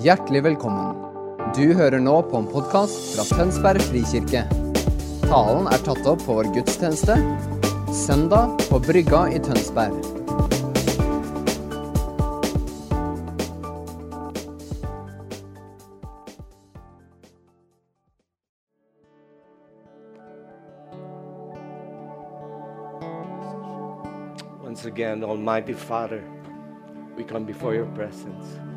Hjertelig velkommen. Du hører nå på en podkast fra Tønsberg frikirke. Talen er tatt opp på vår gudstjeneste søndag på Brygga i Tønsberg. Once again, Almighty Father, we come before your presence.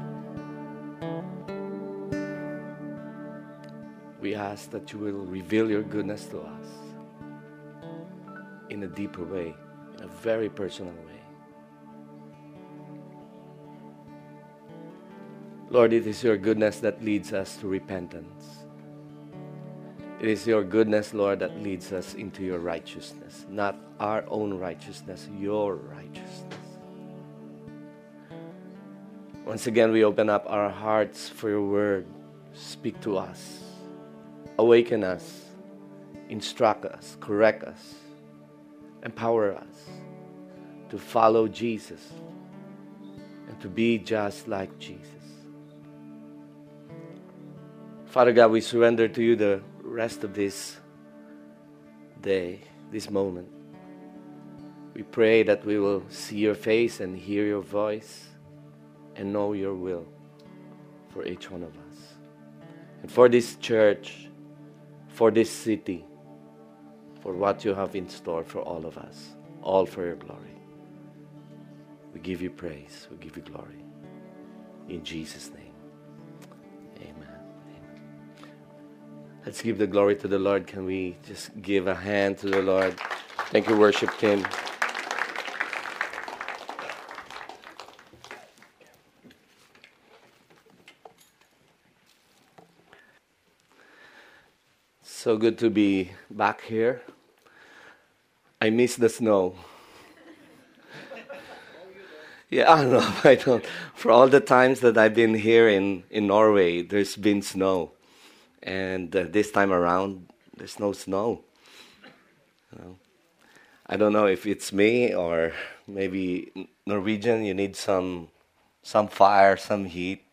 We ask that you will reveal your goodness to us in a deeper way, in a very personal way. Lord, it is your goodness that leads us to repentance. It is your goodness, Lord, that leads us into your righteousness, not our own righteousness, your righteousness. Once again, we open up our hearts for your word. Speak to us, awaken us, instruct us, correct us, empower us to follow Jesus and to be just like Jesus. Father God, we surrender to you the rest of this day, this moment. We pray that we will see your face and hear your voice and know your will for each one of us. And for this church, for this city, for what you have in store for all of us, all for your glory. We give you praise, we give you glory. In Jesus' name. Amen. Amen. Let's give the glory to the Lord. Can we just give a hand to the Lord? Thank you, worship team. So good to be back here. I miss the snow. Yeah, I don't know. I don't. For all the times that I've been here in, in Norway, there's been snow. And uh, this time around, there's no snow. You know? I don't know if it's me or maybe Norwegian, you need some, some fire, some heat,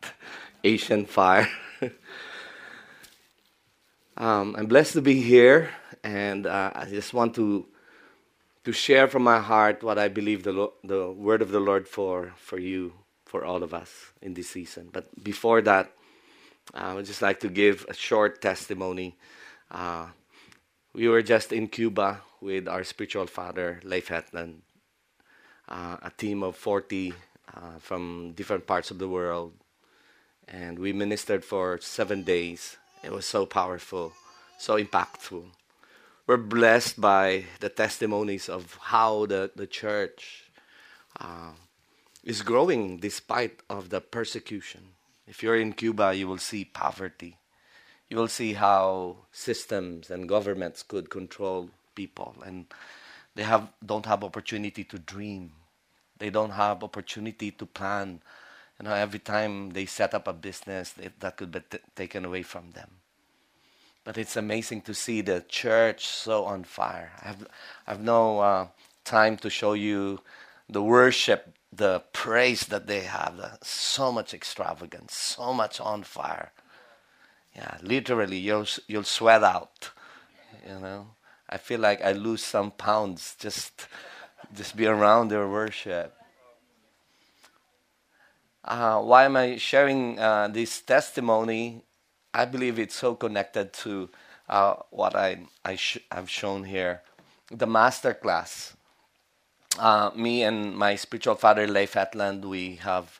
Asian fire. um, I'm blessed to be here, and uh, I just want to to share from my heart what I believe the, Lo- the word of the Lord for, for you, for all of us in this season. But before that, I would just like to give a short testimony. Uh, we were just in Cuba with our spiritual father, Leif Hetland, uh, a team of 40 uh, from different parts of the world. And we ministered for seven days. It was so powerful, so impactful we're blessed by the testimonies of how the, the church uh, is growing despite of the persecution. If you're in Cuba, you will see poverty. You will see how systems and governments could control people, and they have don't have opportunity to dream. They don't have opportunity to plan. You know, every time they set up a business, that could be t- taken away from them. But it's amazing to see the church so on fire. I have, I have no uh, time to show you the worship, the praise that they have. Uh, so much extravagance, so much on fire. Yeah, literally, you'll you'll sweat out. You know, I feel like I lose some pounds just just be around their worship. Uh, why am I sharing uh, this testimony? I believe it's so connected to uh, what I, I have shown here. The master class. Uh, me and my spiritual father, Leif Hetland, we have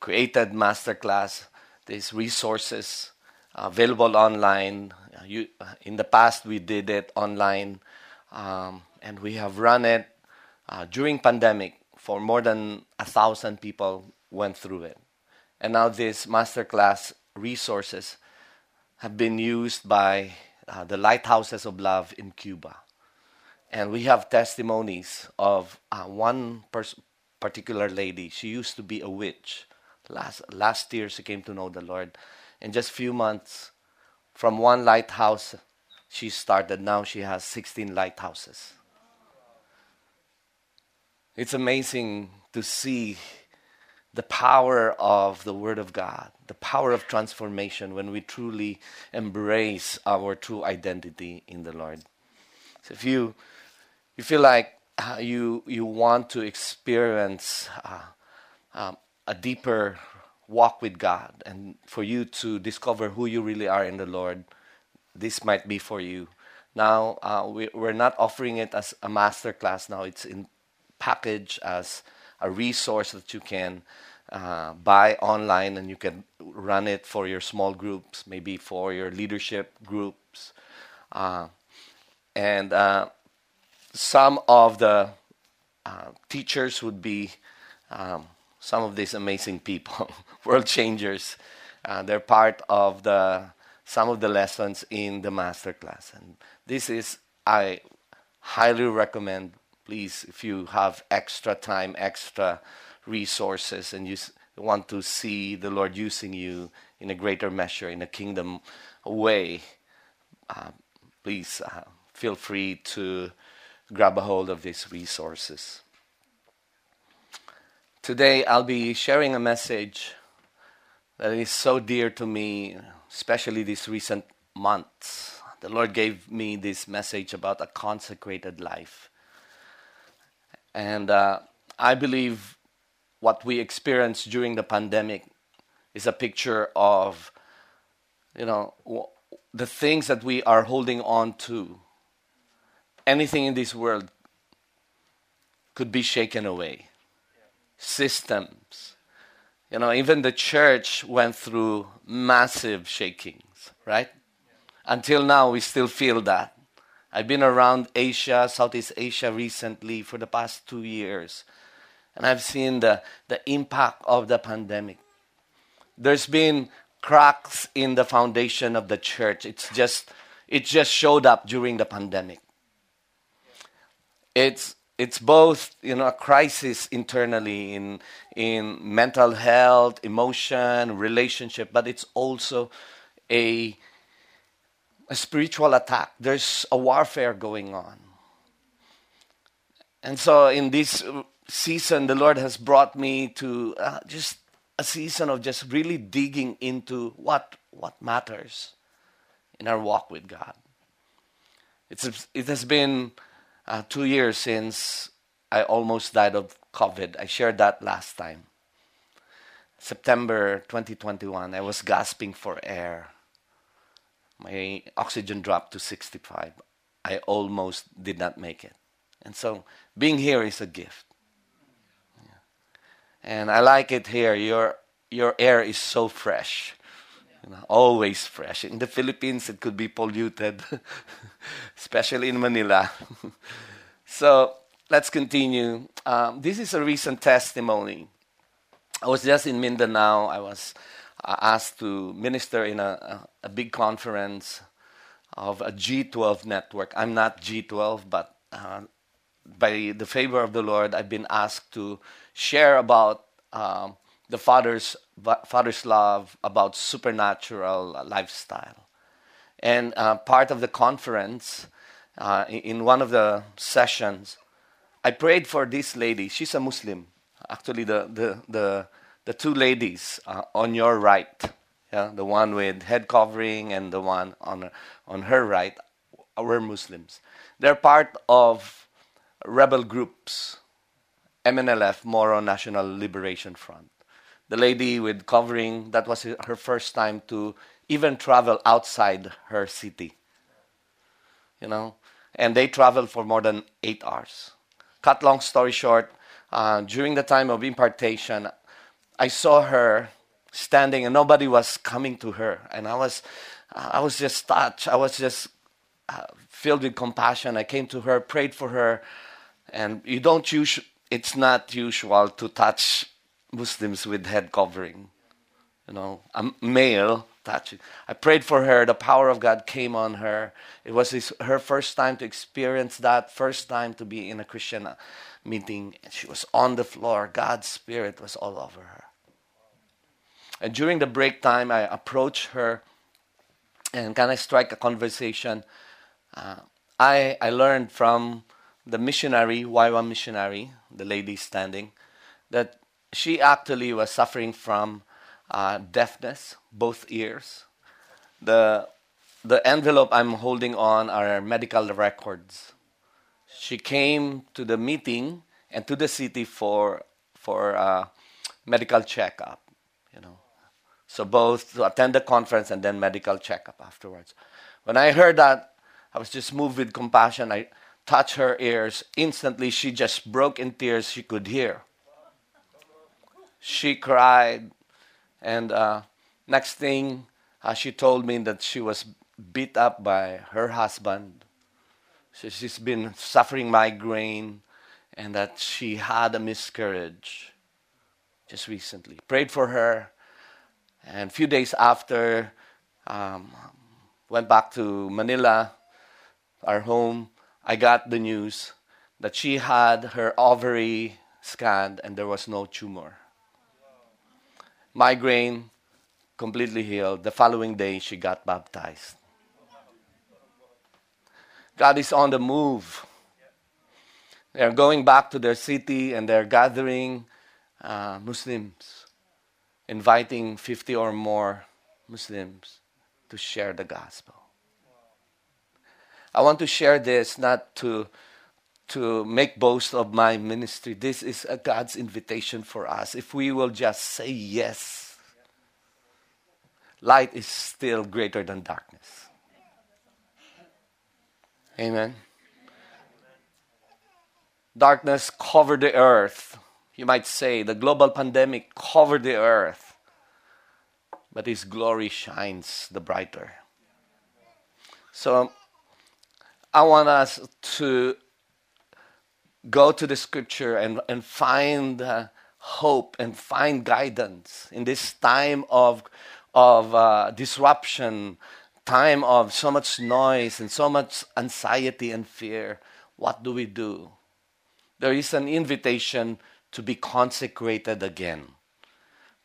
created master class, these resources available online. You, in the past, we did it online, um, and we have run it uh, during pandemic for more than a thousand people went through it. And now these masterclass resources have been used by uh, the lighthouses of love in Cuba. And we have testimonies of uh, one pers- particular lady. She used to be a witch. Last, last year, she came to know the Lord. In just few months, from one lighthouse, she started. Now she has 16 lighthouses. It's amazing to see the power of the Word of God, the power of transformation when we truly embrace our true identity in the Lord. So if you you feel like uh, you you want to experience uh, um, a deeper walk with God and for you to discover who you really are in the Lord, this might be for you. Now uh, we, we're not offering it as a master class. Now it's in package as a resource that you can uh, buy online and you can run it for your small groups, maybe for your leadership groups. Uh, and uh, some of the uh, teachers would be um, some of these amazing people, world changers. Uh, they're part of the some of the lessons in the master class, and this is I highly recommend. Please, if you have extra time, extra resources, and you want to see the Lord using you in a greater measure, in a kingdom way, uh, please uh, feel free to grab a hold of these resources. Today, I'll be sharing a message that is so dear to me, especially these recent months. The Lord gave me this message about a consecrated life. And uh, I believe what we experienced during the pandemic is a picture of, you know, the things that we are holding on to. Anything in this world could be shaken away. Systems. You know, even the church went through massive shakings, right? Until now, we still feel that. I've been around Asia, Southeast Asia recently for the past two years, and I've seen the, the impact of the pandemic. There's been cracks in the foundation of the church. It's just it just showed up during the pandemic. It's it's both you know a crisis internally in in mental health, emotion, relationship, but it's also a a spiritual attack. There's a warfare going on. And so in this season, the Lord has brought me to uh, just a season of just really digging into what, what matters in our walk with God. It's, it has been uh, two years since I almost died of COVID. I shared that last time. September 2021, I was gasping for air my oxygen dropped to 65. I almost did not make it. And so being here is a gift. Yeah. And I like it here. Your, your air is so fresh. You know, always fresh. In the Philippines, it could be polluted, especially in Manila. so let's continue. Um, this is a recent testimony. I was just in Mindanao. I was asked to minister in a, a, big conference of a G12 network. I'm not G12, but uh, by the favor of the Lord, I've been asked to share about um, the Father's Father's love, about supernatural lifestyle, and uh, part of the conference, uh, in one of the sessions, I prayed for this lady. She's a Muslim. Actually, the the the the two ladies uh, on your right, yeah, the one with head covering and the one on on her right, were Muslims. They're part of rebel groups, MNLF, Moro National Liberation Front. The lady with covering, that was her first time to even travel outside her city. You know, and they traveled for more than eight hours. Cut long story short, uh, during the time of impartation, I saw her standing and nobody was coming to her. And I was, I was just touched. I was just uh, filled with compassion. I came to her, prayed for her. And you don't use, it's not usual to touch Muslims with head covering. You know, a male touching. I prayed for her. The power of God came on her. It was his, her first time to experience that, first time to be in a Christian uh, meeting. She was on the floor. God's Spirit was all over her. And during the break time, I approached her and kind of strike a conversation. Uh, I, I learned from the missionary, YWAM missionary, the lady standing, that she actually was suffering from uh, deafness, both ears. The, the envelope I'm holding on are medical records. She came to the meeting and to the city for, for uh, medical checkup, you know. So both to attend the conference and then medical checkup afterwards. When I heard that, I was just moved with compassion. I touched her ears. Instantly, she just broke in tears. She could hear. She cried. And uh, next thing, uh, she told me that she was beat up by her husband. So she's been suffering migraine and that she had a miscarriage just recently. Prayed for her. And a few days after, um, went back to Manila, our home. I got the news that she had her ovary scanned and there was no tumor. Migraine completely healed. The following day, she got baptized. God is on the move. They're going back to their city and they're gathering uh, Muslims, inviting 50 or more Muslims to share the gospel. I want to share this not to, to make boast of my ministry. This is a God's invitation for us. If we will just say yes, light is still greater than darkness. Amen. Darkness covered the earth. You might say the global pandemic covered the earth, but His glory shines the brighter. So I want us to go to the scripture and, and find uh, hope and find guidance in this time of, of uh, disruption, time of so much noise and so much anxiety and fear. What do we do? There is an invitation to be consecrated again.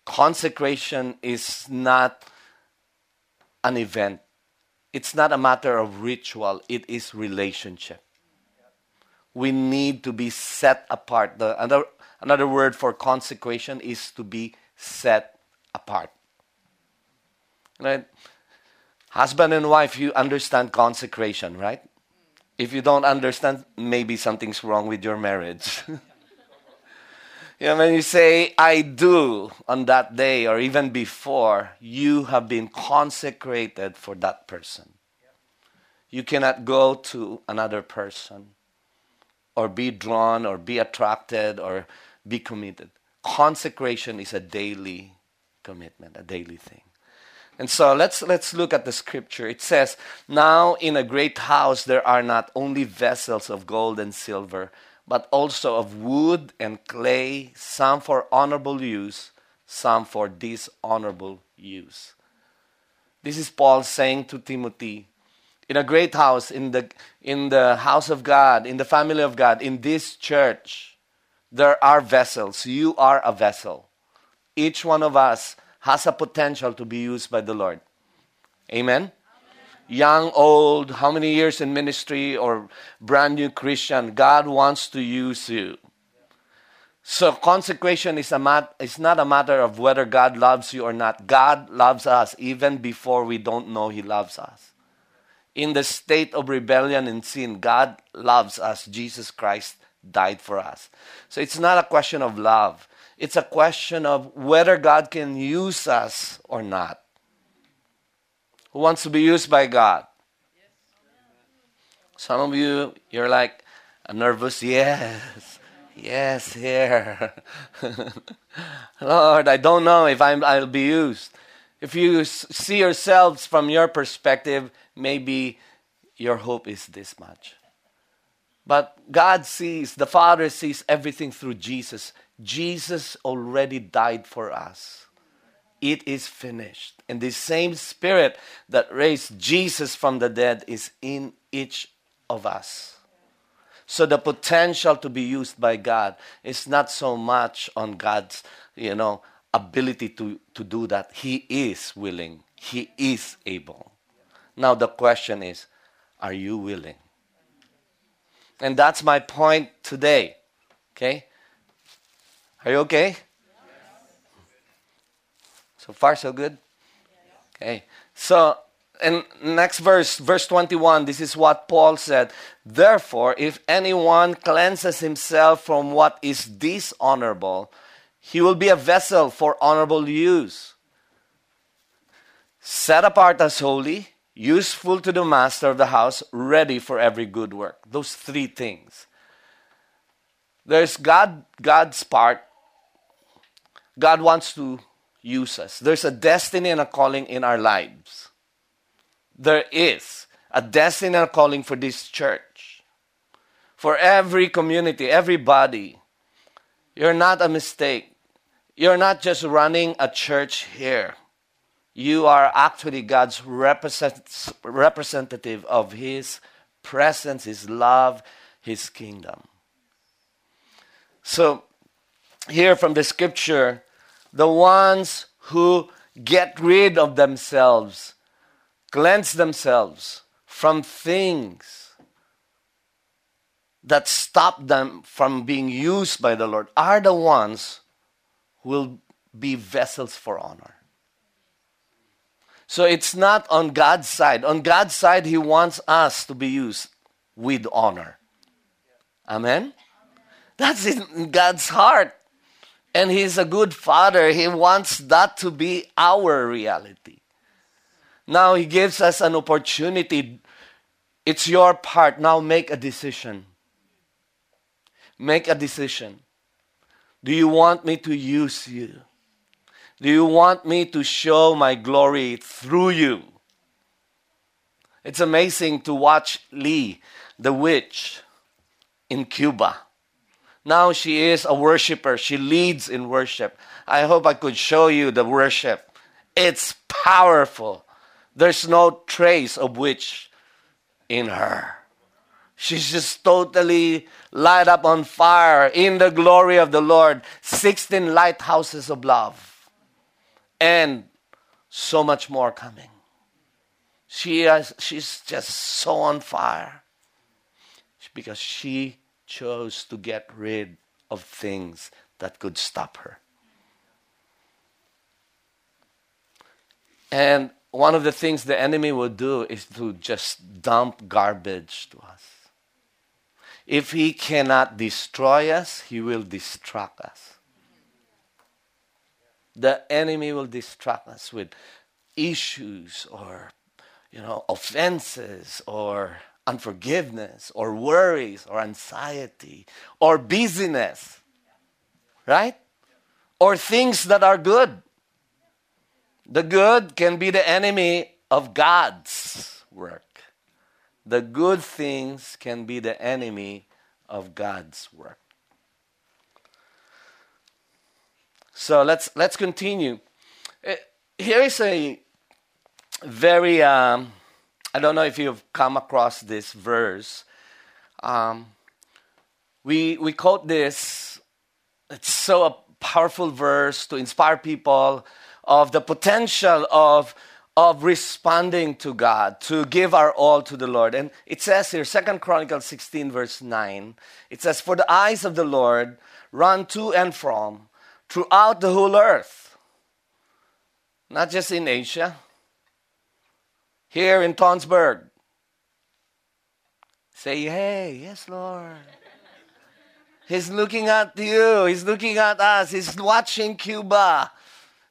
Consecration is not an event it's not a matter of ritual, it is relationship. We need to be set apart. The, another, another word for consecration is to be set apart. Right? Husband and wife, you understand consecration, right? If you don't understand, maybe something's wrong with your marriage. You know, when you say, I do on that day or even before, you have been consecrated for that person. You cannot go to another person or be drawn or be attracted or be committed. Consecration is a daily commitment, a daily thing. And so let's let's look at the scripture. It says, "Now in a great house there are not only vessels of gold and silver, but also of wood and clay, some for honorable use, some for dishonorable use. This is Paul saying to Timothy, in a great house, in the, in the house of God, in the family of God, in this church, there are vessels. You are a vessel. Each one of us has a potential to be used by the Lord. Amen? young, old, how many years in ministry, or brand new Christian, God wants to use you. So consecration is, a mat- is not a matter of whether God loves you or not. God loves us even before we don't know He loves us. In the state of rebellion and sin, God loves us. Jesus Christ died for us. So it's not a question of love. It's a question of whether God can use us or not who wants to be used by God? Some of you, you're like, a nervous, yes, yes, here. Lord, I don't know if I'm, I'll be used. If you see yourselves from your perspective, maybe your hope is this much. But God sees, the Father sees everything through Jesus. Jesus already died for us it is finished. And the same Spirit that raised Jesus from the dead is in each of us. So the potential to be used by God is not so much on God's, you know, ability to, to do that. He is willing. He is able. Now the question is, are you willing? And that's my point today. Okay? Are you okay? So far, so good? Okay. So, in next verse, verse 21, this is what Paul said. Therefore, if anyone cleanses himself from what is dishonorable, he will be a vessel for honorable use, set apart as holy, useful to the master of the house, ready for every good work. Those three things. There's God, God's part. God wants to use us. There's a destiny and a calling in our lives. There is a destiny and a calling for this church. For every community, everybody. You're not a mistake. You're not just running a church here. You are actually God's represent- representative of His presence, His love, His kingdom. So, here from the scripture, the ones who get rid of themselves, cleanse themselves from things that stop them from being used by the Lord, are the ones who will be vessels for honor. So it's not on God's side. On God's side, He wants us to be used with honor. Amen? That's in God's heart. And He's a good Father. He wants that to be our reality. Now He gives us an opportunity. It's your part. Now make a decision. Make a decision. Do you want me to use you? Do you want me to show my glory through you? It's amazing to watch Lee, the witch, in Cuba. Now she is a worshiper. She leads in worship. I hope I could show you the worship. It's powerful. There's no trace of witch in her. She's just totally light up on fire in the glory of the Lord. 16 lighthouses of love and so much more coming. She has, she's just so on fire because she chose to get rid of things that could stop her. And one of the things the enemy will do is to just dump garbage to us. If he cannot destroy us, he will distract us the enemy will distract us with issues or you know offenses or unforgiveness or worries or anxiety or busyness right? Or things that are good. The good can be the enemy of god's work. The good things can be the enemy of god's work So let's let's continue. Uh, here is a very um, I don't know if you've come across this verse. Um, we we quote this. It's so a powerful verse to inspire people of the potential of of responding to God, to give our all to the Lord. And it says here, Second Chronicles 16, verse 9, it says, For the eyes of the Lord run to and from throughout the whole earth, not just in Asia, here in Tønsberg. Say, hey, yes, Lord. He's looking at you. He's looking at us. He's watching Cuba.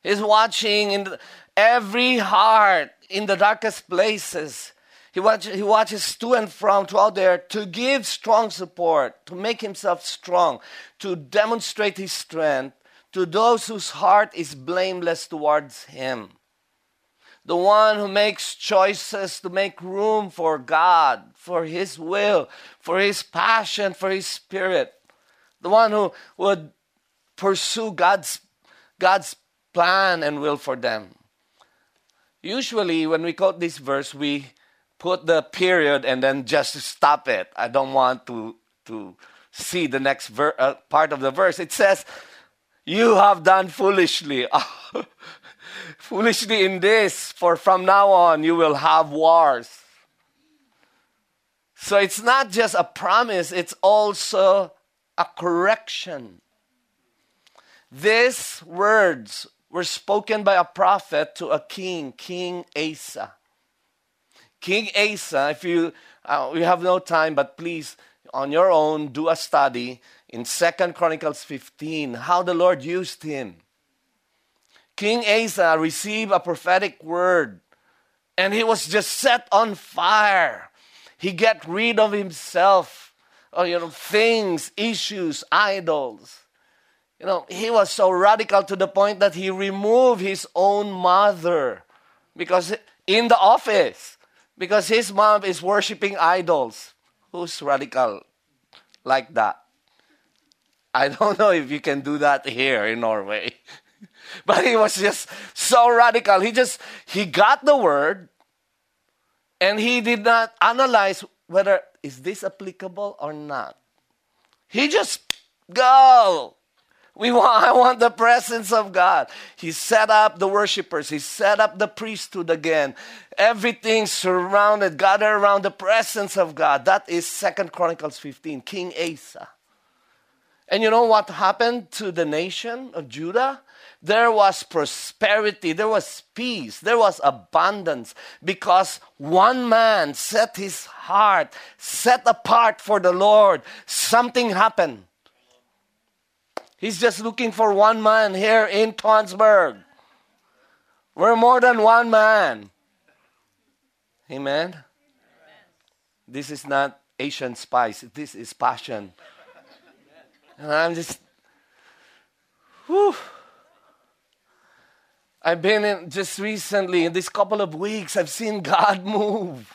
He's watching in every heart in the darkest places. He, watch, he watches to and from throughout there to give strong support, to make himself strong, to demonstrate his strength, to those whose heart is blameless towards Him. The one who makes choices to make room for God, for His will, for His passion, for His Spirit. The one who would pursue God's, God's plan and will for them. Usually, when we quote this verse, we put the period and then just stop it. I don't want to, to see the next ver- uh, part of the verse. It says, you have done foolishly. foolishly in this, for from now on you will have wars. So it's not just a promise, it's also a correction. These words were spoken by a prophet to a king, King Asa. King Asa, if you uh, we have no time, but please on your own do a study in Second Chronicles 15 how the Lord used him. King Asa received a prophetic word and he was just set on fire. He get rid of himself, or, uh, you know, things, issues, idols. You know, he was so radical to the point that he removed his own mother because in the office, because his mom is worshiping idols. Who's radical like that? I don't know if you can do that here in Norway. but he was just so radical. He just he got the word and he did not analyze whether is this applicable or not. He just go. We want, I want the presence of God. He set up the worshipers. He set up the priesthood again. Everything surrounded, gathered around the presence of God. That is Second Chronicles 15, King Asa. And you know what happened to the nation of Judah? There was prosperity, there was peace, there was abundance because one man set his heart set apart for the Lord. Something happened. He's just looking for one man here in Tønsberg. We're more than one man. Amen. Amen. This is not Asian spice, this is passion. And I'm just, whew. I've been in just recently, in this couple of weeks, I've seen God move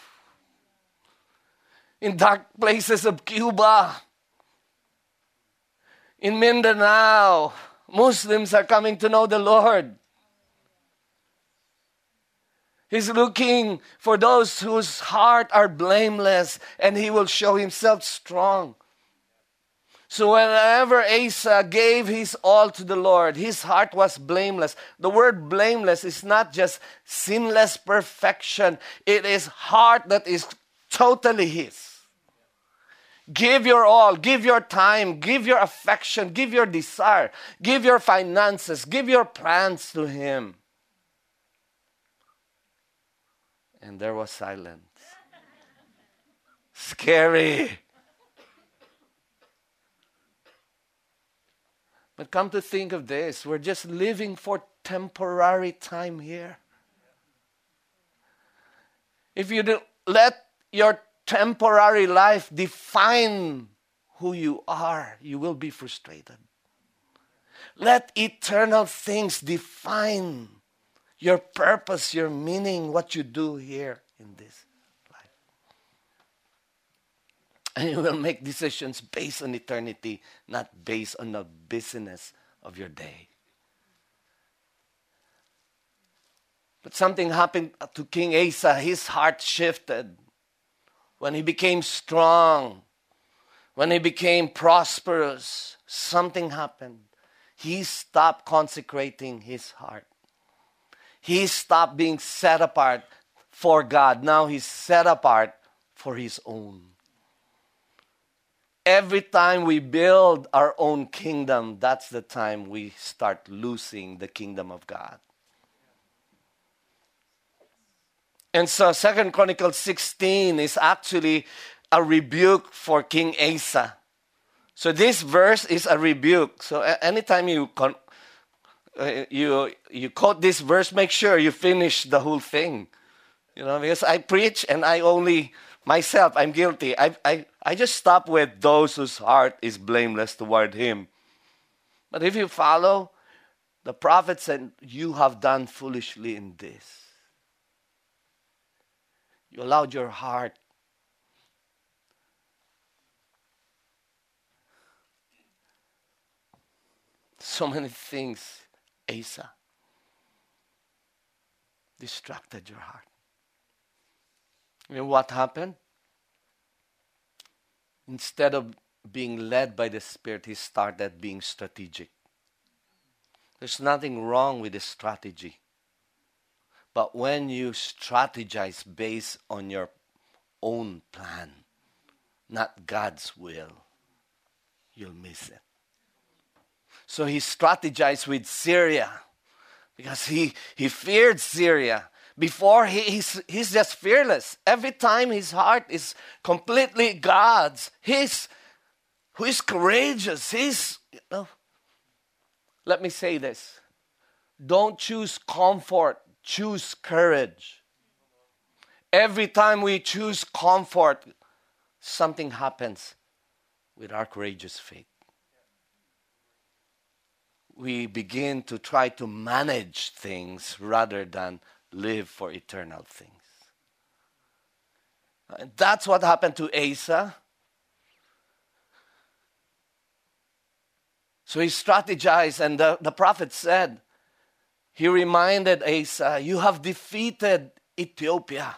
in dark places of Cuba, in Mindanao. Muslims are coming to know the Lord. He's looking for those whose heart are blameless, and He will show Himself strong. So whenever Asa gave his all to the Lord, his heart was blameless. The word blameless is not just sinless perfection, it is heart that is totally his. Give your all, give your time, give your affection, give your desire, give your finances, give your plans to him. And there was silence. Scary. But come to think of this, we're just living for temporary time here. If you do, let your temporary life define who you are, you will be frustrated. Let eternal things define your purpose, your meaning, what you do here in this. And you will make decisions based on eternity, not based on the business of your day. But something happened to King Asa. His heart shifted when he became strong, when he became prosperous. Something happened. He stopped consecrating his heart. He stopped being set apart for God. Now he's set apart for his own. Every time we build our own kingdom, that's the time we start losing the kingdom of God. And so Second Chronicles 16 is actually a rebuke for King Asa. So this verse is a rebuke. So anytime you con- uh, you you quote this verse, make sure you finish the whole thing. You know, because I preach and I only myself, I'm guilty. I, I, I just stop with those whose heart is blameless toward Him. But if you follow, the prophet said, You have done foolishly in this. You allowed your heart so many things, Asa, distracted your heart. What happened? Instead of being led by the Spirit, he started being strategic. There's nothing wrong with the strategy. But when you strategize based on your own plan, not God's will, you'll miss it. So he strategized with Syria because he, he feared Syria. Before, he, he's, he's just fearless. Every time his heart is completely God's, he's, who is courageous. He's, you know. Let me say this don't choose comfort, choose courage. Every time we choose comfort, something happens with our courageous faith. We begin to try to manage things rather than live for eternal things. And that's what happened to Asa. So he strategized, and the, the prophet said, he reminded Asa, You have defeated Ethiopia.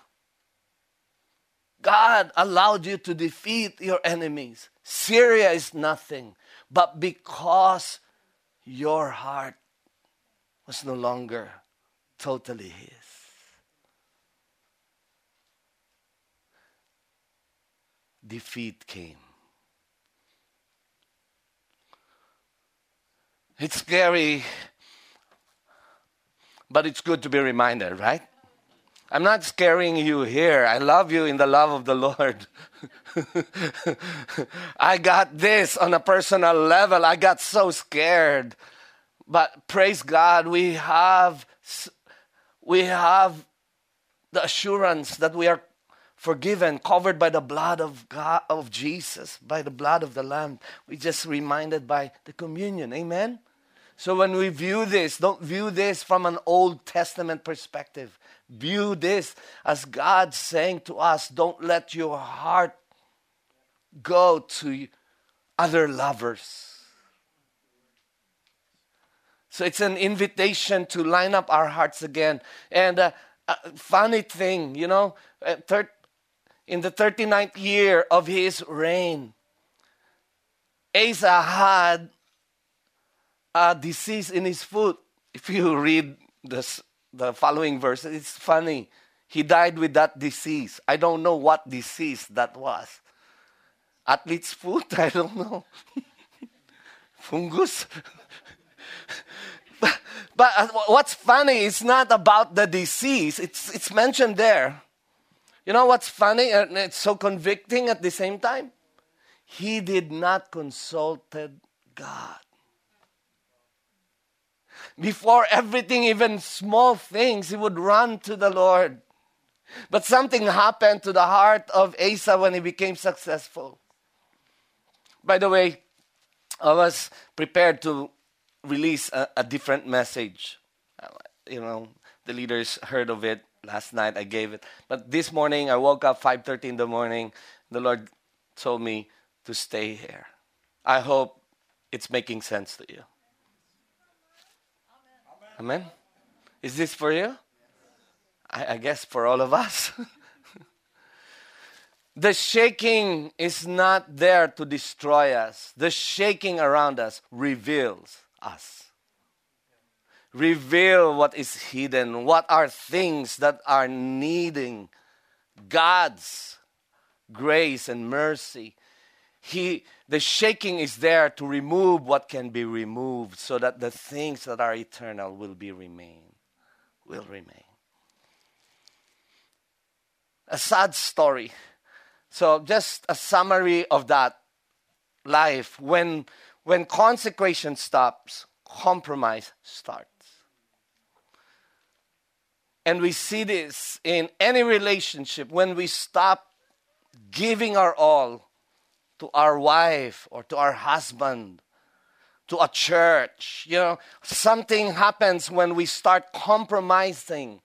God allowed you to defeat your enemies. Syria is nothing. But because your heart was no longer totally His. Defeat came. It's scary, but it's good to be reminded, right? I'm not scaring you here. I love you in the love of the Lord. I got this on a personal level. I got so scared. But praise God, we have we have the assurance that we are forgiven, covered by the blood of God of Jesus, by the blood of the Lamb. We just reminded by the communion. Amen. So when we view this, don't view this from an Old Testament perspective. View this as God saying to us, don't let your heart go to other lovers. So it's an invitation to line up our hearts again. And uh, uh, funny thing, you know, uh, in the 39th year of his reign, Asa had a disease in his foot. If you read this, the following verse, it's funny. He died with that disease. I don't know what disease that was. Athlete's foot? I don't know. Fungus? but, but uh, what's funny is not about the disease, it's, it's mentioned there. You know what's funny and it's so convicting at the same time? He did not consulted God before everything, even small things, he would run to the Lord. But something happened to the heart of Asa when he became successful. By the way, I was prepared to release a, a different message. Uh, you know, the leaders heard of it last night. I gave it, but this morning I woke up 5:30 in the morning. The Lord told me to stay here. I hope it's making sense to you. Amen? Is this for you? I, I guess for all of us. the shaking is not there to destroy us, the shaking around us reveals us. Reveal what is hidden, what are things that are needing God's grace and mercy. He the shaking is there to remove what can be removed so that the things that are eternal will be remain will remain. A sad story. So just a summary of that life. When when consecration stops compromise starts and we see this in any relationship when we stop giving our all to our wife or to our husband, to a church. You know, something happens when we start compromising.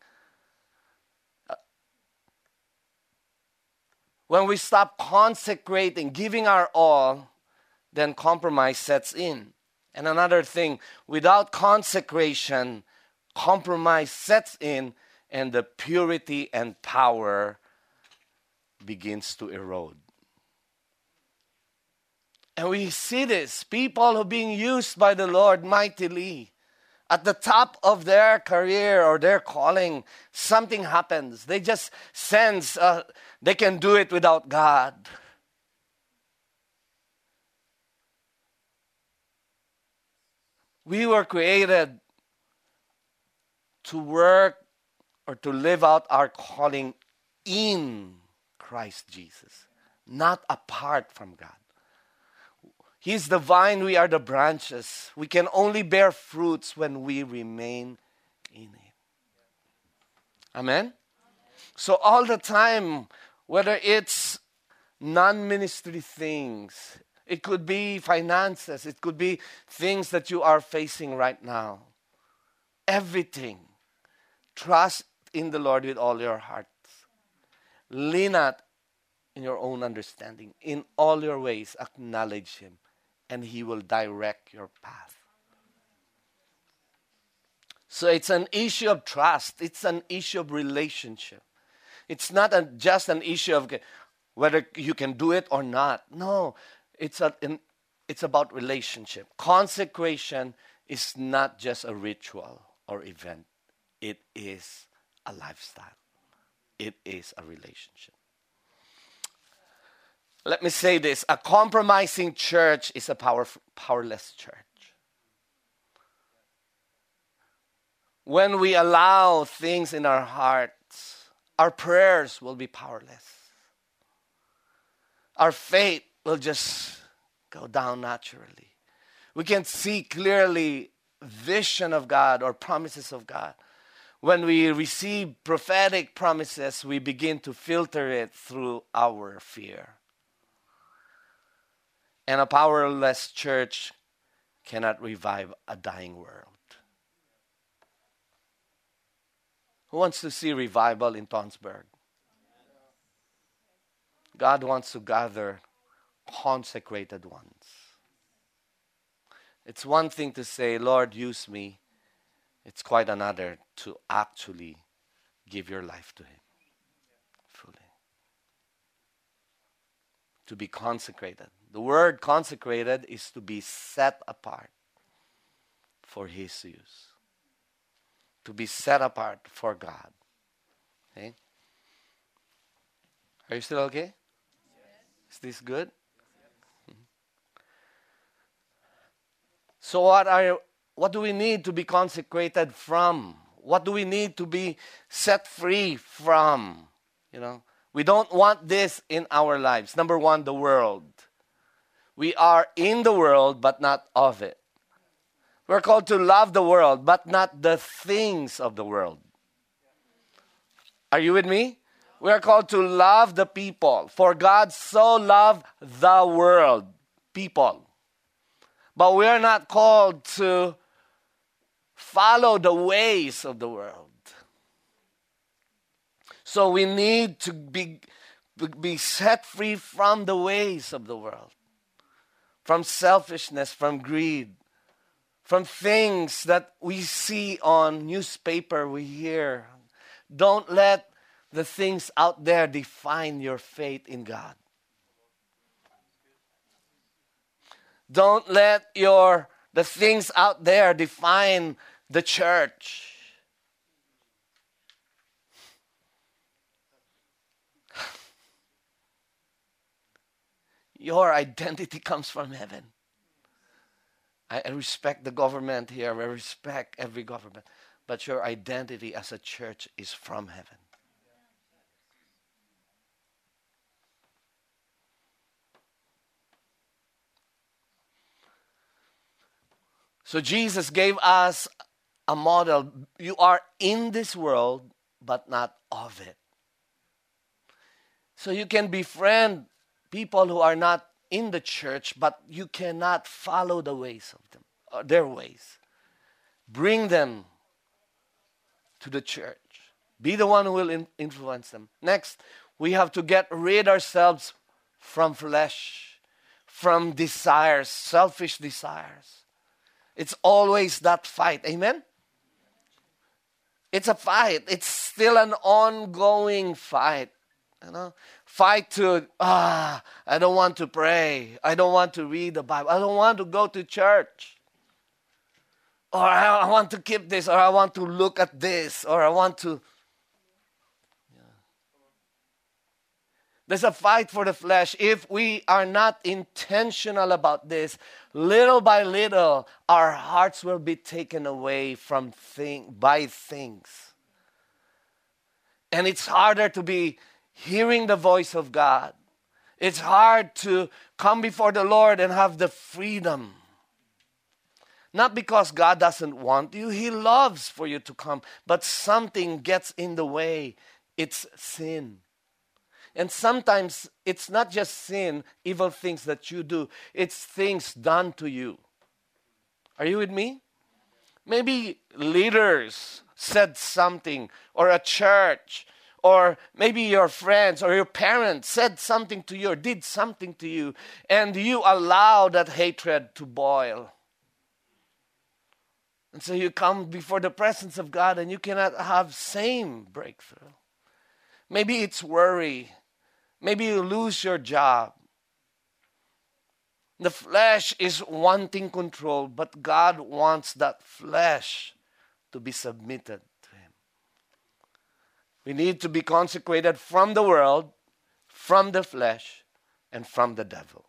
When we stop consecrating, giving our all, then compromise sets in. And another thing, without consecration, compromise sets in and the purity and power begins to erode. And we see this people who are being used by the Lord mightily. At the top of their career or their calling, something happens. They just sense uh, they can do it without God. We were created to work or to live out our calling in Christ Jesus, not apart from God. He's the vine, we are the branches. We can only bear fruits when we remain in Him. Amen? So, all the time, whether it's non ministry things, it could be finances, it could be things that you are facing right now. Everything. Trust in the Lord with all your hearts. Lean not in your own understanding. In all your ways, acknowledge Him, and He will direct your path. So it's an issue of trust, it's an issue of relationship. It's not a, just an issue of whether you can do it or not. No, it's, a, it's about relationship. Consecration is not just a ritual or event, it is a lifestyle, it is a relationship. Let me say this a compromising church is a power, powerless church. When we allow things in our hearts, our prayers will be powerless. Our faith will just go down naturally. We can't see clearly vision of God or promises of God. When we receive prophetic promises, we begin to filter it through our fear. And a powerless church cannot revive a dying world. Who wants to see revival in Tønsberg? God wants to gather consecrated ones. It's one thing to say, Lord, use me. It's quite another to actually give your life to Him fully. To be consecrated. The word consecrated is to be set apart for His use. To be set apart for God. Okay? Are you still okay? Yes. Is this good? Mm-hmm. So what are what do we need to be consecrated from? What do we need to be set free from? You know, we don't want this in our lives. Number 1, the world. We are in the world but not of it. We're called to love the world but not the things of the world. Are you with me? We are called to love the people. For God so loved the world, people. But we are not called to follow the ways of the world. So we need to be, be set free from the ways of the world, from selfishness, from greed, from things that we see on newspaper, we hear. Don't let the things out there define your faith in God. Don't let your the things out there define the church. Your identity comes from heaven. I respect the government here, I respect every government, but your identity as a church is from heaven. So Jesus gave us a model. You are in this world, but not of it. So you can befriend people who are not in the church, but you cannot follow the ways of them, or uh, their ways. Bring them to the church. Be the one who will in- influence them. Next, we have to get rid ourselves from flesh, from desires, selfish desires. It's always that fight. Amen? It's a fight. It's still an ongoing fight. You know, fight to ah, I don't want to pray. I don't want to read the Bible. I don't want to go to church. Or I, I want to keep this, or I want to look at this, or I want to. There's a fight for the flesh. If we are not intentional about this, little by little, our hearts will be taken away from thing, by things. And it's harder to be hearing the voice of God. It's hard to come before the Lord and have the freedom. Not because God doesn't want you, He loves for you to come, but something gets in the way. It's sin. And sometimes it's not just sin, evil things that you do, it's things done to you. Are you with me? Maybe leaders said something, or a church, or maybe your friends or your parents said something to you or did something to you, and you allow that hatred to boil. And so you come before the presence of God and you cannot have same breakthrough. Maybe it's worry. Maybe you lose your job. The flesh is wanting control, but God wants that flesh to be submitted to Him. We need to be consecrated from the world, from the flesh, and from the devil.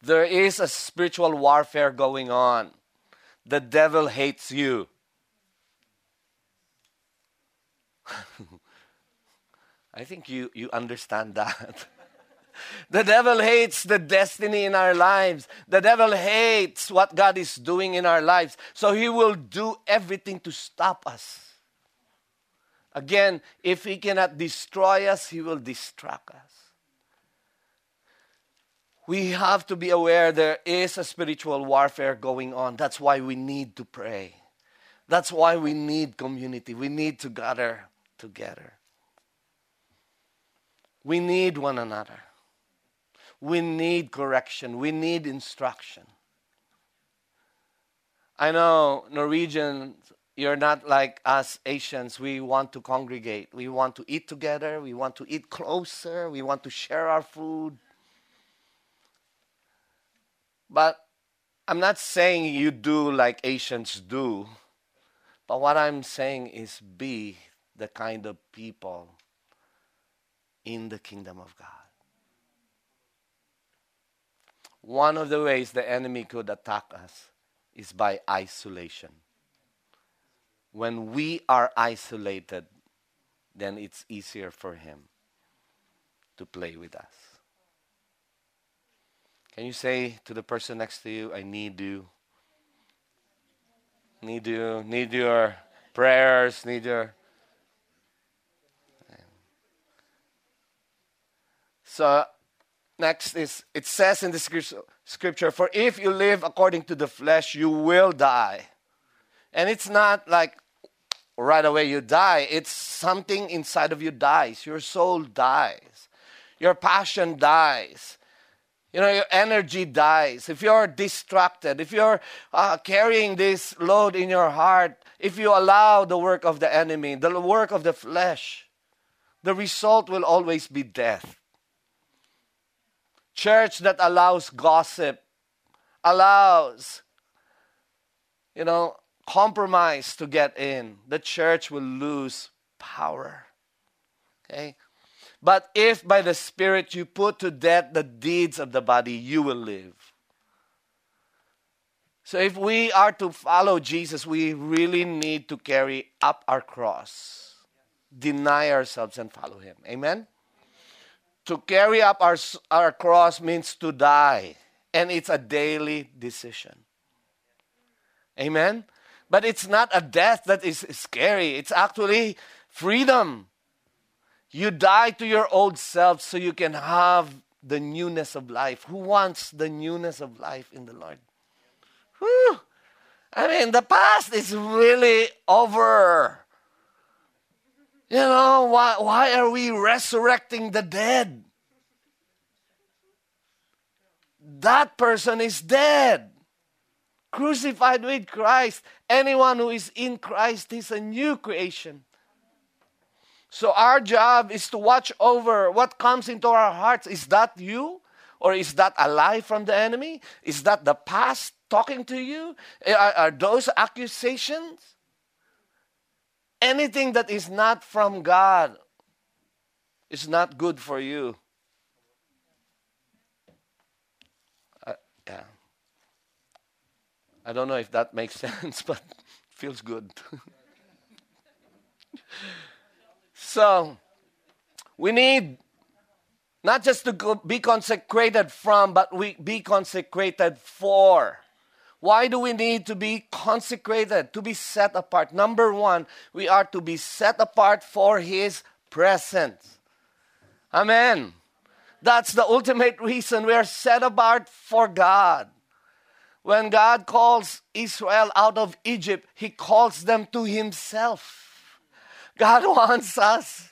There is a spiritual warfare going on. The devil hates you. I think you, you understand that. the devil hates the destiny in our lives. The devil hates what God is doing in our lives. So he will do everything to stop us. Again, if he cannot destroy us, he will distract us. We have to be aware there is a spiritual warfare going on. That's why we need to pray. That's why we need community. We need to gather together. We need one another. We need correction. We need instruction. I know Norwegians, you're not like us Asians. We want to congregate. We want to eat together. We want to eat closer. We want to share our food. But I'm not saying you do like Asians do. But what I'm saying is be the kind of people in the kingdom of God. One of the ways the enemy could attack us is by isolation. When we are isolated, then it's easier for him to play with us. Can you say to the person next to you, I need you? Need you, need your prayers, need your So, next is it says in the scripture, For if you live according to the flesh, you will die. And it's not like right away you die, it's something inside of you dies. Your soul dies, your passion dies. You know, your energy dies. If you're distracted, if you're uh, carrying this load in your heart, if you allow the work of the enemy, the work of the flesh, the result will always be death church that allows gossip, allows, you know, compromise to get in, the church will lose power. Okay? But if by the Spirit you put to death the deeds of the body, you will live. So if we are to follow Jesus, we really need to carry up our cross, deny ourselves, and follow Him. Amen? To carry up our, our cross means to die, and it's a daily decision. Amen? But it's not a death that is scary, it's actually freedom. You die to your old self so you can have the newness of life. Who wants the newness of life in the Lord? Whew. I mean, the past is really over. You know, why, why are we resurrecting the dead? That person is dead, crucified with Christ. Anyone who is in Christ is a new creation. So, our job is to watch over what comes into our hearts. Is that you? Or is that a lie from the enemy? Is that the past talking to you? Eh, are, are those accusations? Anything that is not from God, is not good for you. Uh, yeah. I don't know if that makes sense, but feels good. so, we need not just to be consecrated from, but we be consecrated for. Why do we need to be consecrated, to be set apart? Number one, we are to be set apart for His presence. Amen. That's the ultimate reason we are set apart for God. When God calls Israel out of Egypt, He calls them to Himself. God wants us.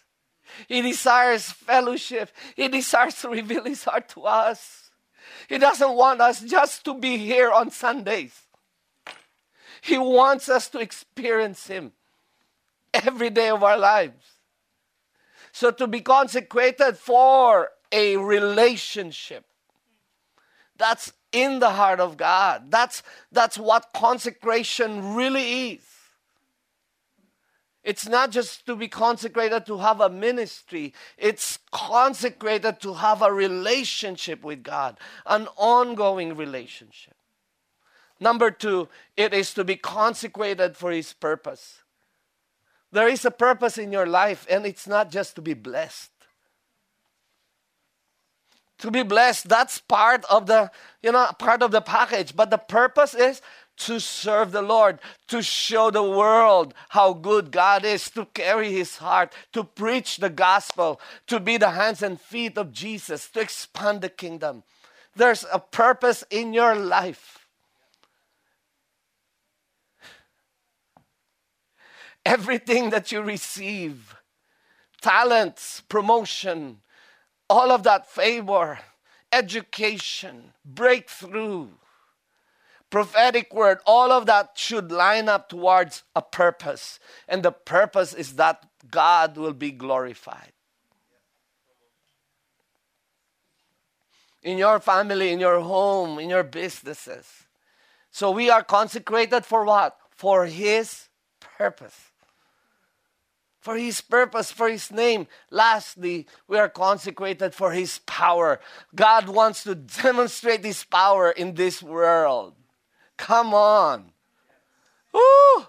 He desires fellowship. He desires to reveal His heart to us. He doesn't want us just to be here on Sundays. He wants us to experience Him every day of our lives. So, to be consecrated for a relationship, that's in the heart of God. That's, that's what consecration really is. It's not just to be consecrated to have a ministry, it's consecrated to have a relationship with God, an ongoing relationship. Number two, it is to be consecrated for His purpose. There is a purpose in your life, and it's not just to be blessed. To be blessed, that's part of the, you know, part of the package. But the purpose is to serve the Lord, to show the world how good God is, to carry His heart, to preach the gospel, to be the hands and feet of Jesus, to expand the kingdom. There's a purpose in your life. Everything that you receive, talents, promotion, all of that favor, education, breakthrough, prophetic word, all of that should line up towards a purpose. And the purpose is that God will be glorified. In your family, in your home, in your businesses. So we are consecrated for what? For His purpose. For His purpose, for His name. Lastly, we are consecrated for His power. God wants to demonstrate His power in this world. Come on. Woo!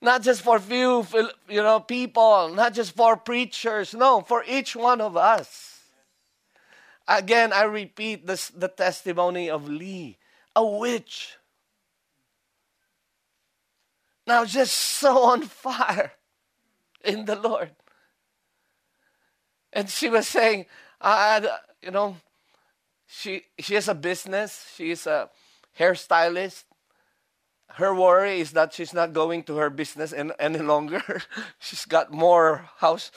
Not just for few, you know, people, not just for preachers. No, for each one of us. Again, I repeat this, the testimony of Lee, a witch. Now, just so on fire in the Lord. And she was saying, I, you know, she she has a business. She's a hairstylist. Her worry is that she's not going to her business in, any longer. she's got more house,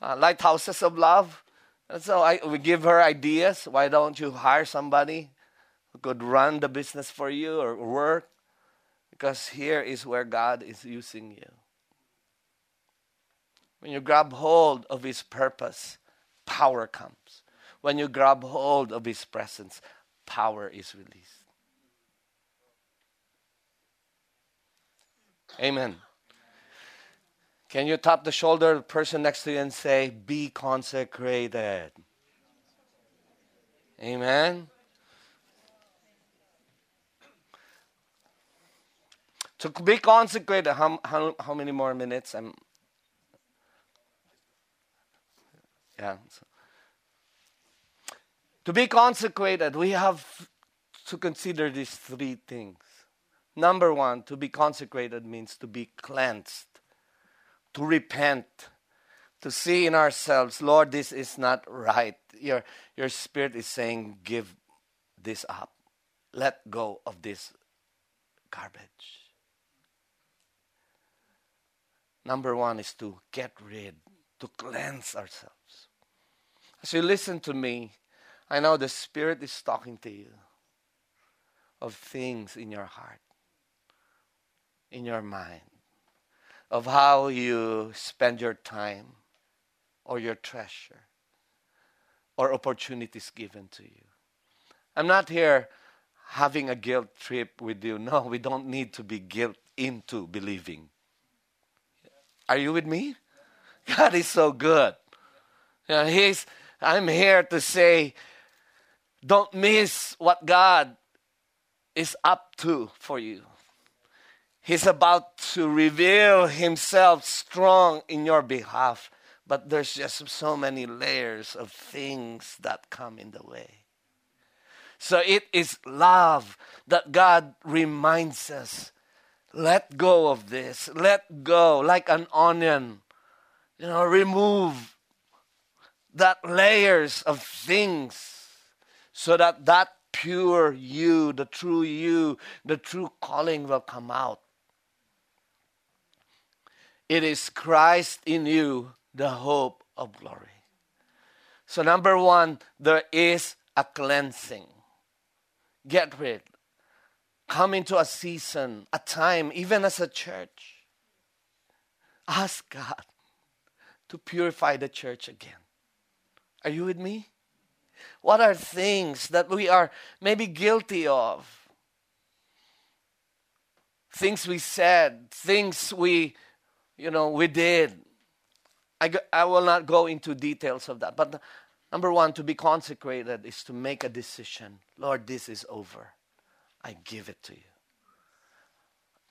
uh, lighthouses of love. And so I, we give her ideas. Why don't you hire somebody who could run the business for you or work? Because here is where God is using you. When you grab hold of His purpose, power comes. When you grab hold of His presence, power is released. Amen. Can you tap the shoulder of the person next to you and say, Be consecrated? Amen. To be consecrated, how, how, how many more minutes? I'm, yeah. To be consecrated, we have to consider these three things. Number one, to be consecrated means to be cleansed, to repent, to see in ourselves, Lord, this is not right. Your, your spirit is saying, give this up. Let go of this garbage. Number one is to get rid, to cleanse ourselves. As you listen to me, I know the Spirit is talking to you of things in your heart in your mind of how you spend your time or your treasure or opportunities given to you. I'm not here having a guilt trip with you. No, we don't need to be guilt into believing. Are you with me? God is so good. You know, he's, I'm here to say, don't miss what God is up to for you. He's about to reveal himself strong in your behalf, but there's just so many layers of things that come in the way. So it is love that God reminds us let go of this, let go like an onion, you know, remove that layers of things so that that pure you, the true you, the true calling will come out. It is Christ in you, the hope of glory. So, number one, there is a cleansing. Get rid. Come into a season, a time, even as a church. Ask God to purify the church again. Are you with me? What are things that we are maybe guilty of? Things we said, things we, you know, we did. I, I will not go into details of that. But number one, to be consecrated is to make a decision. Lord, this is over. I give it to you.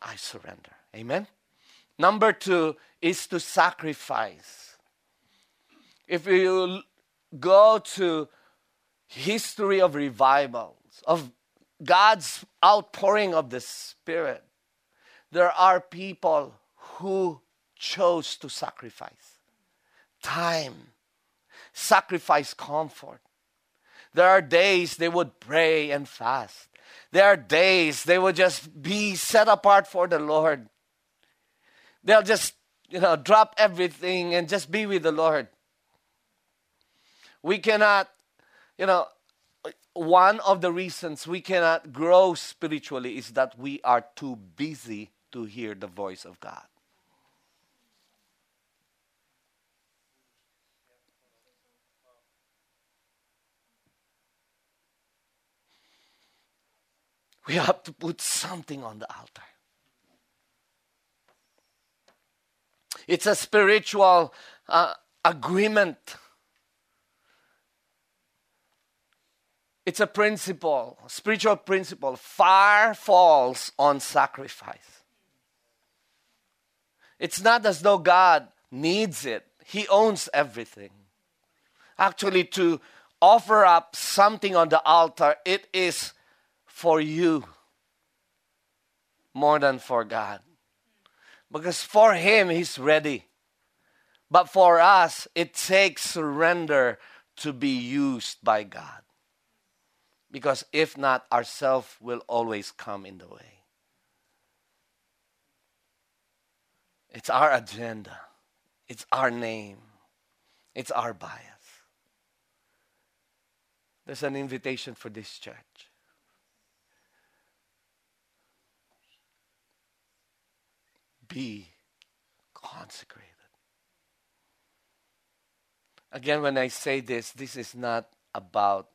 I surrender. Amen. Number two is to sacrifice. If you go to history of revivals, of God's outpouring of the Spirit, there are people who chose to sacrifice time, sacrifice comfort. There are days they would pray and fast. There are days they would just be set apart for the Lord. They'll just, you know, drop everything and just be with the Lord. We cannot, you know, one of the reasons we cannot grow spiritually is that we are too busy to hear the voice of God. We have to put something on the altar. It's a spiritual uh, agreement It's a principle, spiritual principle. Fire falls on sacrifice. It's not as though God needs it, He owns everything. Actually, to offer up something on the altar, it is for you more than for God. Because for Him, He's ready. But for us, it takes surrender to be used by God. Because if not, ourself will always come in the way. It's our agenda, it's our name, it's our bias. There's an invitation for this church. Be consecrated. Again, when I say this, this is not about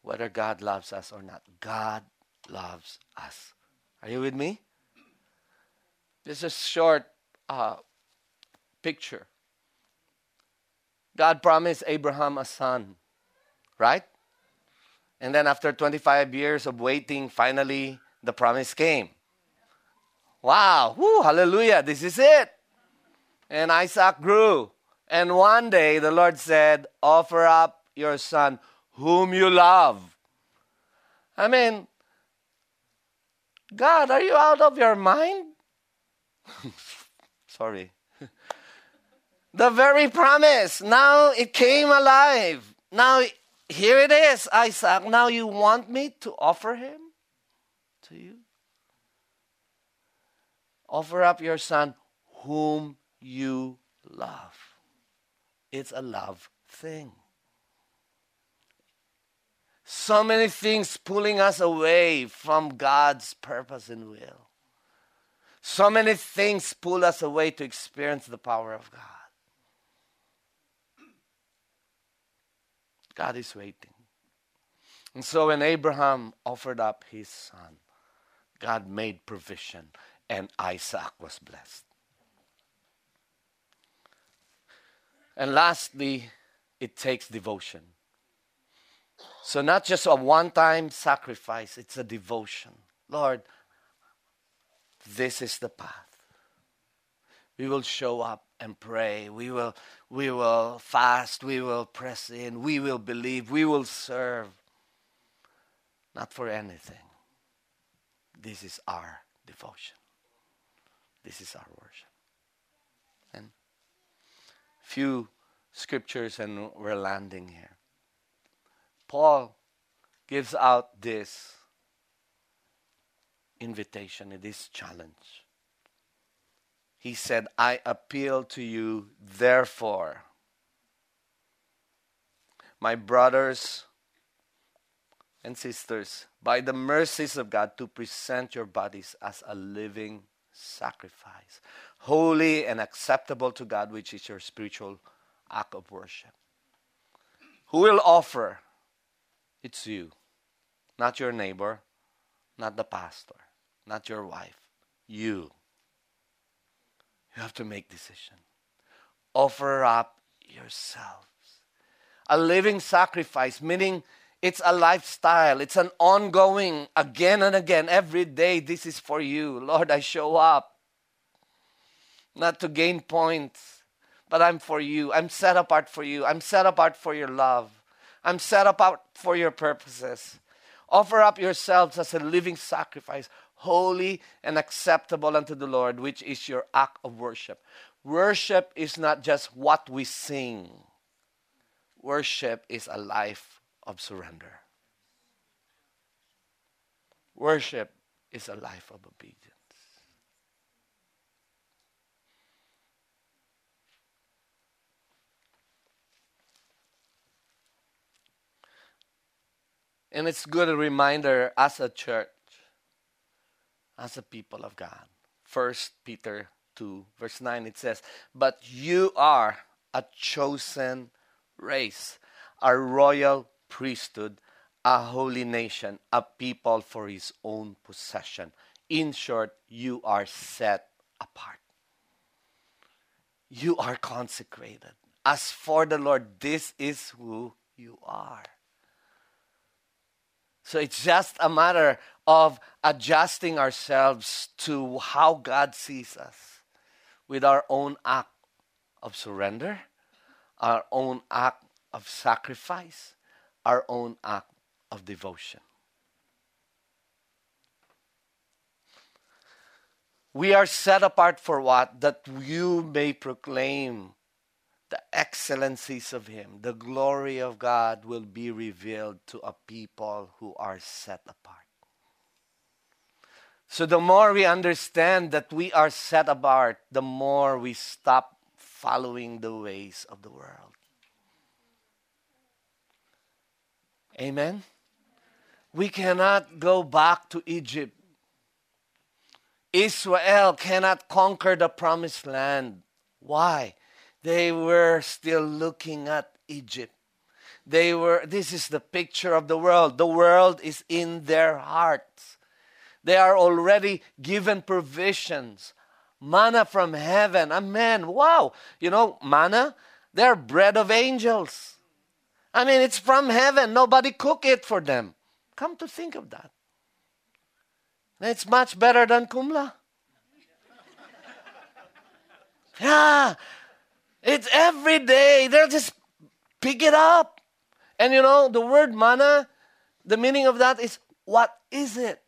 whether God loves us or not. God loves us. Are you with me? This is a short uh, picture. God promised Abraham a son, right? And then after 25 years of waiting, finally the promise came. Wow, whoo, hallelujah, this is it. And Isaac grew. And one day the Lord said, Offer up your son whom you love. I mean, God, are you out of your mind? Sorry. the very promise, now it came alive. Now, here it is, Isaac. Now you want me to offer him to you? Offer up your son, whom you love. It's a love thing. So many things pulling us away from God's purpose and will. So many things pull us away to experience the power of God. God is waiting. And so when Abraham offered up his son, God made provision and Isaac was blessed. And lastly, it takes devotion. So, not just a one time sacrifice, it's a devotion. Lord, this is the path. We will show up and pray. We will, we will fast. We will press in. We will believe. We will serve. Not for anything. This is our devotion. This is our worship. And few scriptures, and we're landing here. Paul gives out this invitation, this challenge. He said, I appeal to you, therefore, my brothers and sisters, by the mercies of God, to present your bodies as a living sacrifice, holy and acceptable to God, which is your spiritual act of worship. Who will offer? It's you, not your neighbor, not the pastor, not your wife. You. You have to make decision. Offer up yourselves. A living sacrifice, meaning it's a lifestyle. It's an ongoing, again and again, every day. This is for you. Lord, I show up. Not to gain points, but I'm for you. I'm set apart for you. I'm set apart for your love. I'm set apart for your purposes. Offer up yourselves as a living sacrifice, holy and acceptable unto the Lord, which is your act of worship. Worship is not just what we sing, worship is a life surrender. Worship is a life of obedience. And it's good a reminder as a church, as a people of God. First Peter 2, verse 9, it says, But you are a chosen race, a royal priesthood, a holy nation, a people for his own possession. In short, you are set apart. You are consecrated. As for the Lord, this is who you are. So it's just a matter of adjusting ourselves to how God sees us with our own act of surrender, our own act of sacrifice, our own act of devotion. We are set apart for what? That you may proclaim the excellencies of Him, the glory of God will be revealed to a people who are set apart. So, the more we understand that we are set apart, the more we stop following the ways of the world. Amen? We cannot go back to Egypt. Israel cannot conquer the promised land. Why? They were still looking at Egypt. They were, this is the picture of the world. The world is in their hearts. They are already given provisions. Manna from heaven. Amen. Wow. You know, manna, they're bread of angels. I mean, it's from heaven. Nobody cook it for them. Come to think of that. It's much better than kumla. Yeah, it's every day. They'll just pick it up. And you know, the word manna, the meaning of that is what is it?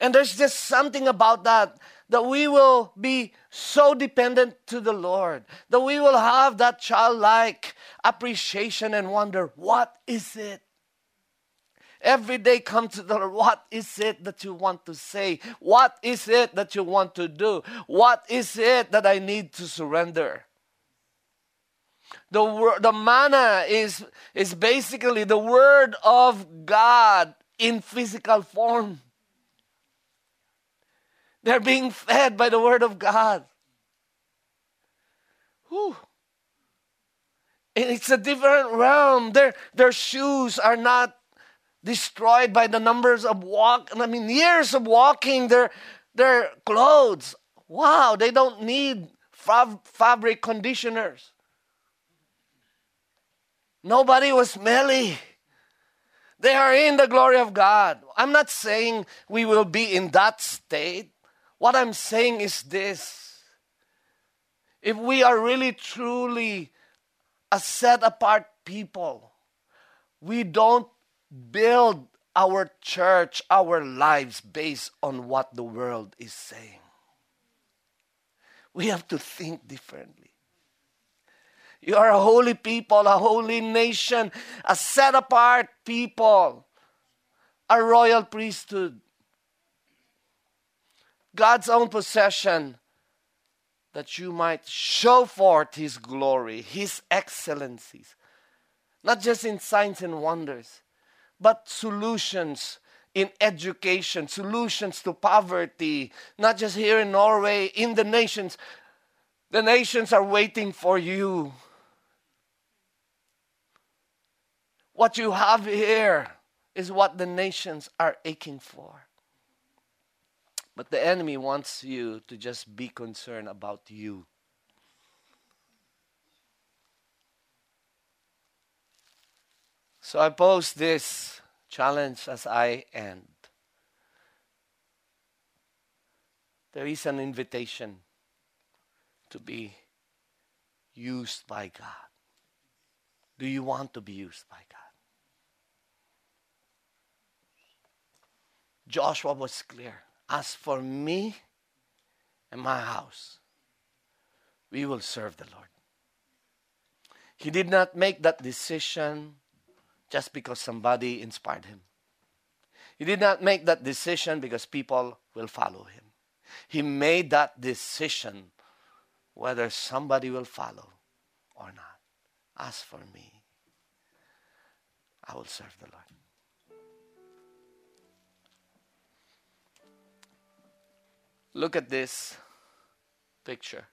And there's just something about that that we will be so dependent to the Lord, that we will have that childlike appreciation and wonder, what is it? Every day come to the Lord. What is it that you want to say? What is it that you want to do? What is it that I need to surrender? The, the manna is, is basically the word of God in physical form. They're being fed by the word of God. Whew. It's a different realm. Their, their shoes are not destroyed by the numbers of walk. I mean, years of walking, their, their clothes. Wow, they don't need fab- fabric conditioners. Nobody was smelly. They are in the glory of God. I'm not saying we will be in that state. What I'm saying is this if we are really truly a set apart people, we don't build our church, our lives based on what the world is saying. We have to think differently. You are a holy people, a holy nation, a set apart people, a royal priesthood, God's own possession, that you might show forth His glory, His excellencies, not just in signs and wonders, but solutions in education, solutions to poverty, not just here in Norway, in the nations. The nations are waiting for you. What you have here is what the nations are aching for. But the enemy wants you to just be concerned about you. So I pose this challenge as I end. There is an invitation to be used by God. Do you want to be used by God? Joshua was clear. As for me and my house, we will serve the Lord. He did not make that decision just because somebody inspired him. He did not make that decision because people will follow him. He made that decision whether somebody will follow or not. As for me, I will serve the Lord. Look at this picture.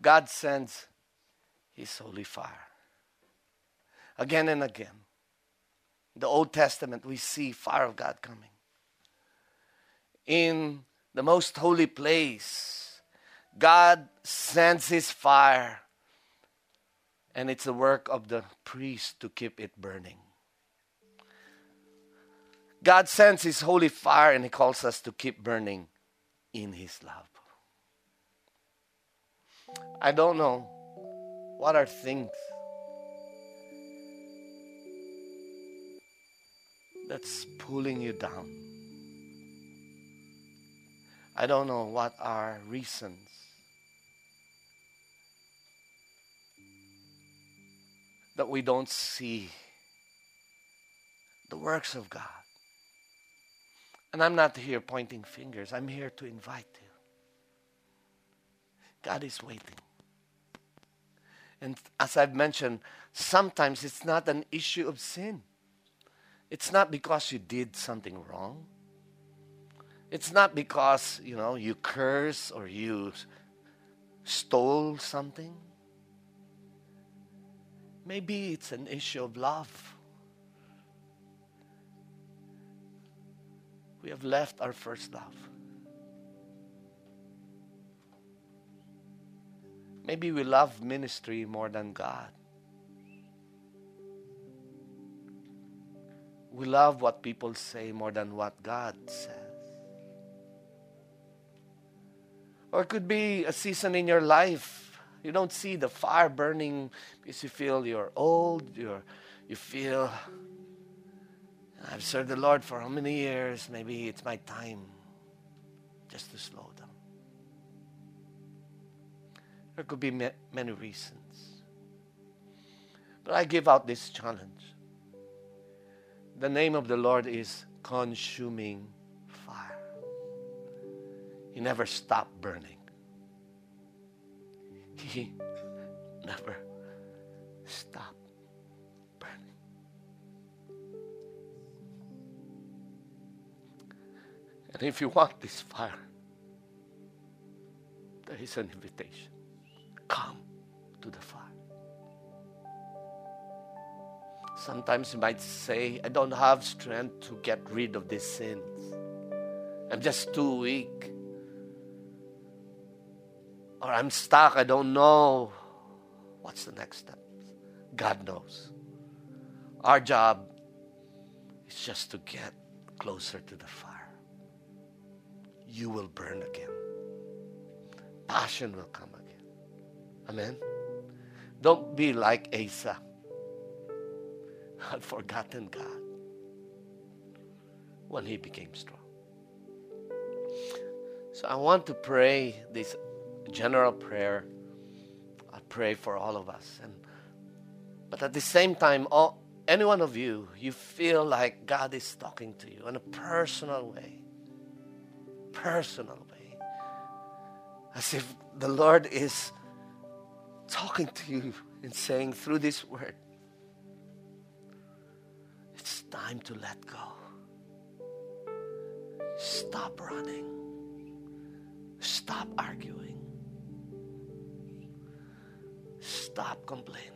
God sends His holy fire. Again and again. In the Old Testament, we see fire of God coming. In the most holy place, God sends His fire, and it's the work of the priest to keep it burning. God sends His holy fire, and He calls us to keep burning in His love. I don't know what are things that's pulling you down. I don't know what are reasons that we don't see the works of God. And I'm not here pointing fingers, I'm here to invite you. God is waiting. And as I've mentioned, sometimes it's not an issue of sin. It's not because you did something wrong. It's not because, you know, you curse or you stole something. Maybe it's an issue of love. We have left our first love. Maybe we love ministry more than God. We love what people say more than what God says. Or it could be a season in your life. You don't see the fire burning because you feel you're old, you're, you feel I've served the Lord for how many years? Maybe it's my time just to slow down. There could be many reasons. But I give out this challenge. The name of the Lord is consuming fire. He never stopped burning. He never stopped. And if you want this fire, there is an invitation. Come to the fire. Sometimes you might say, I don't have strength to get rid of these sins. I'm just too weak. Or I'm stuck, I don't know. What's the next step? God knows. Our job is just to get closer to the fire. You will burn again. Passion will come again. Amen. Don't be like Asa, had forgotten God when he became strong. So I want to pray this general prayer. I pray for all of us, and but at the same time, all, any one of you, you feel like God is talking to you in a personal way, personal way, as if the Lord is talking to you and saying through this word, it's time to let go. Stop running. Stop arguing. Stop complaining.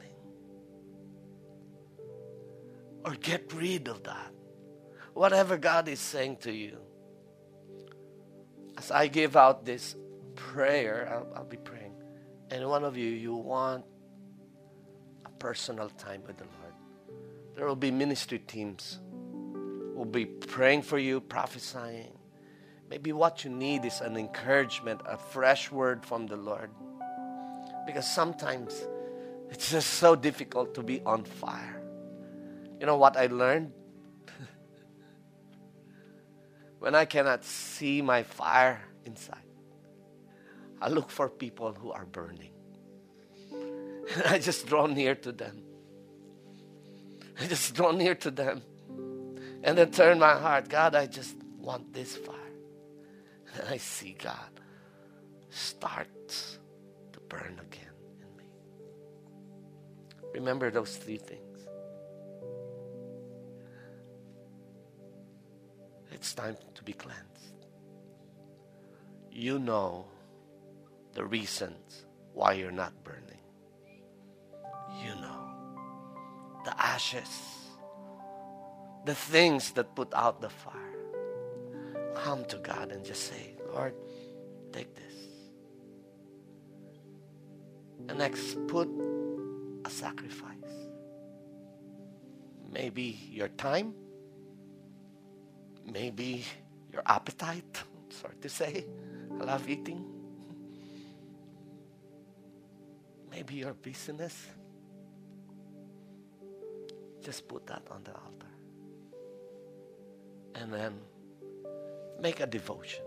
Or get rid of that. Whatever God is saying to you. As I give out this prayer, I'll, I'll be praying. And one of you, you want a personal time with the Lord. There will be ministry teams will be praying for you, prophesying. Maybe what you need is an encouragement, a fresh word from the Lord. Because sometimes it's just so difficult to be on fire. You know what I learned? When I cannot see my fire inside, I look for people who are burning. And I just draw near to them. I just draw near to them. And then turn my heart. God, I just want this fire. And I see God starts to burn again in me. Remember those three things. It's time be cleansed. You know the reasons why you're not burning. You know the ashes, the things that put out the fire. Come to God and just say, Lord, take this. And next, put a sacrifice. Maybe your time, maybe your appetite. Sorry to say, I love eating. Maybe your business. Just put that on the altar. And then make a devotion.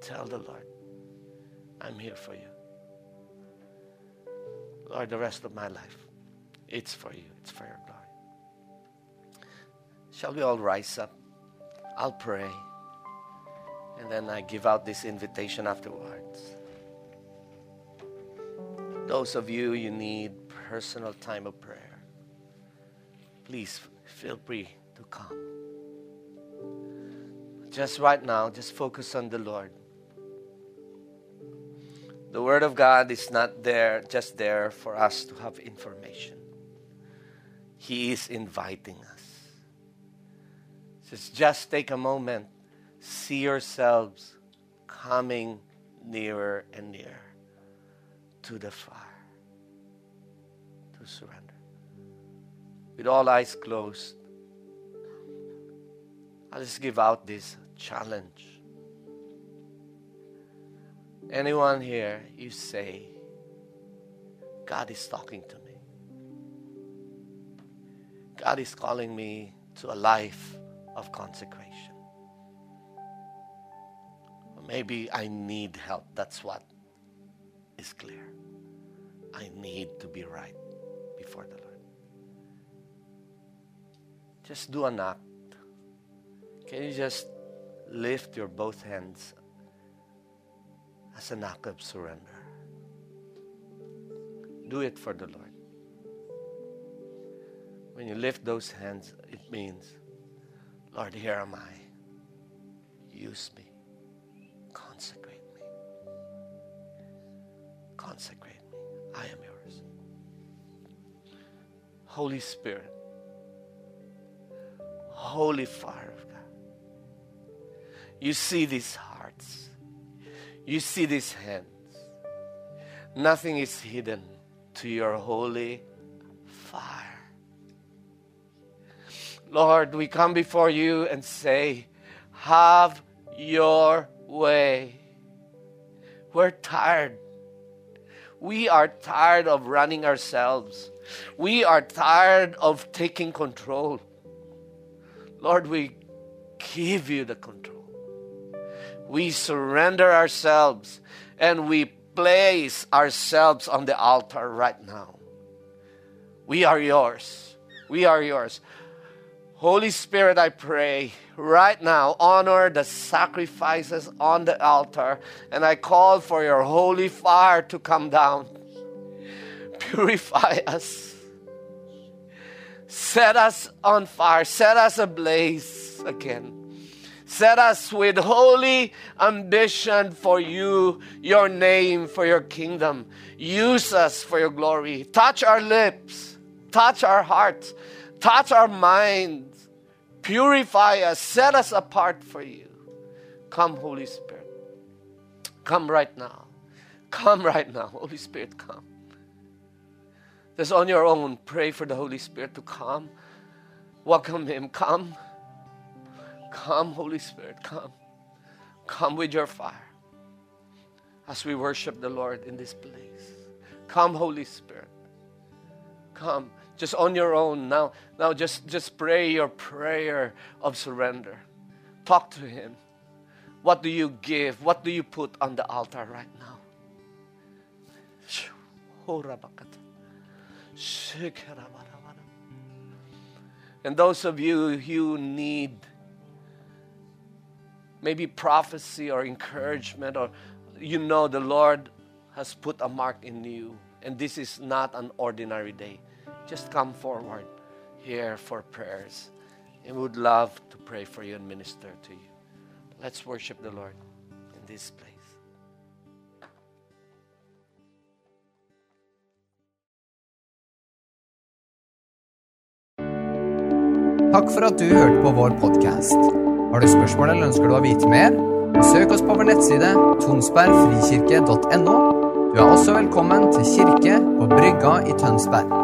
Tell the Lord, I'm here for you. Lord, the rest of my life, it's for you, it's for your glory. Shall we all rise up? I'll pray. And then I give out this invitation afterwards. Those of you you need personal time of prayer, please feel free to come. Just right now, just focus on the Lord. The Word of God is not there, just there for us to have information. He is inviting us. Just, just take a moment, see yourselves coming nearer and nearer to the fire, to surrender. With all eyes closed, I'll just give out this challenge. Anyone here, you say, God is talking to me. God is calling me to a life of consecration. Maybe I need help. That's what is clear. I need to be right before the Lord. Just do an act. Can you just lift your both hands as an act of surrender? Do it for the Lord. When you lift those hands, it means, Lord, here am I. Use me. Consecrate me. Consecrate me. I am yours. Holy Spirit, Holy fire of God. You see these hearts. You see these hands. Nothing is hidden to your holy fire. Lord, we come before you and say, Have your way. We're tired. We are tired of running ourselves. We are tired of taking control. Lord, we give you the control. We surrender ourselves and we place ourselves on the altar right now. We are yours. We are yours. Holy Spirit, I pray right now, honor the sacrifices on the altar, and I call for your holy fire to come down. Purify us. Set us on fire. Set us ablaze again. Set us with holy ambition for you, your name, for your kingdom. Use us for your glory. Touch our lips, touch our hearts, touch our minds. Purify us, set us apart for you. Come, Holy Spirit. Come right now. Come right now, Holy Spirit, come. Just on your own, pray for the Holy Spirit to come. Welcome Him. Come. Come, Holy Spirit, come. Come with your fire as we worship the Lord in this place. Come, Holy Spirit. Come. Just on your own now. Now just, just pray your prayer of surrender. Talk to Him. What do you give? What do you put on the altar right now? And those of you who need maybe prophecy or encouragement, or you know the Lord has put a mark in you, and this is not an ordinary day, just come forward here for prayers. And would love to pray for you and minister to you. Let's worship the Lord in this place. Takk for at du hørte på vår podkast. Har du spørsmål eller ønsker du å vite mer? Søk oss på vår nettside tonsbergfrikirke.no. Du er også velkommen til kirke på Brygga i Tønsberg.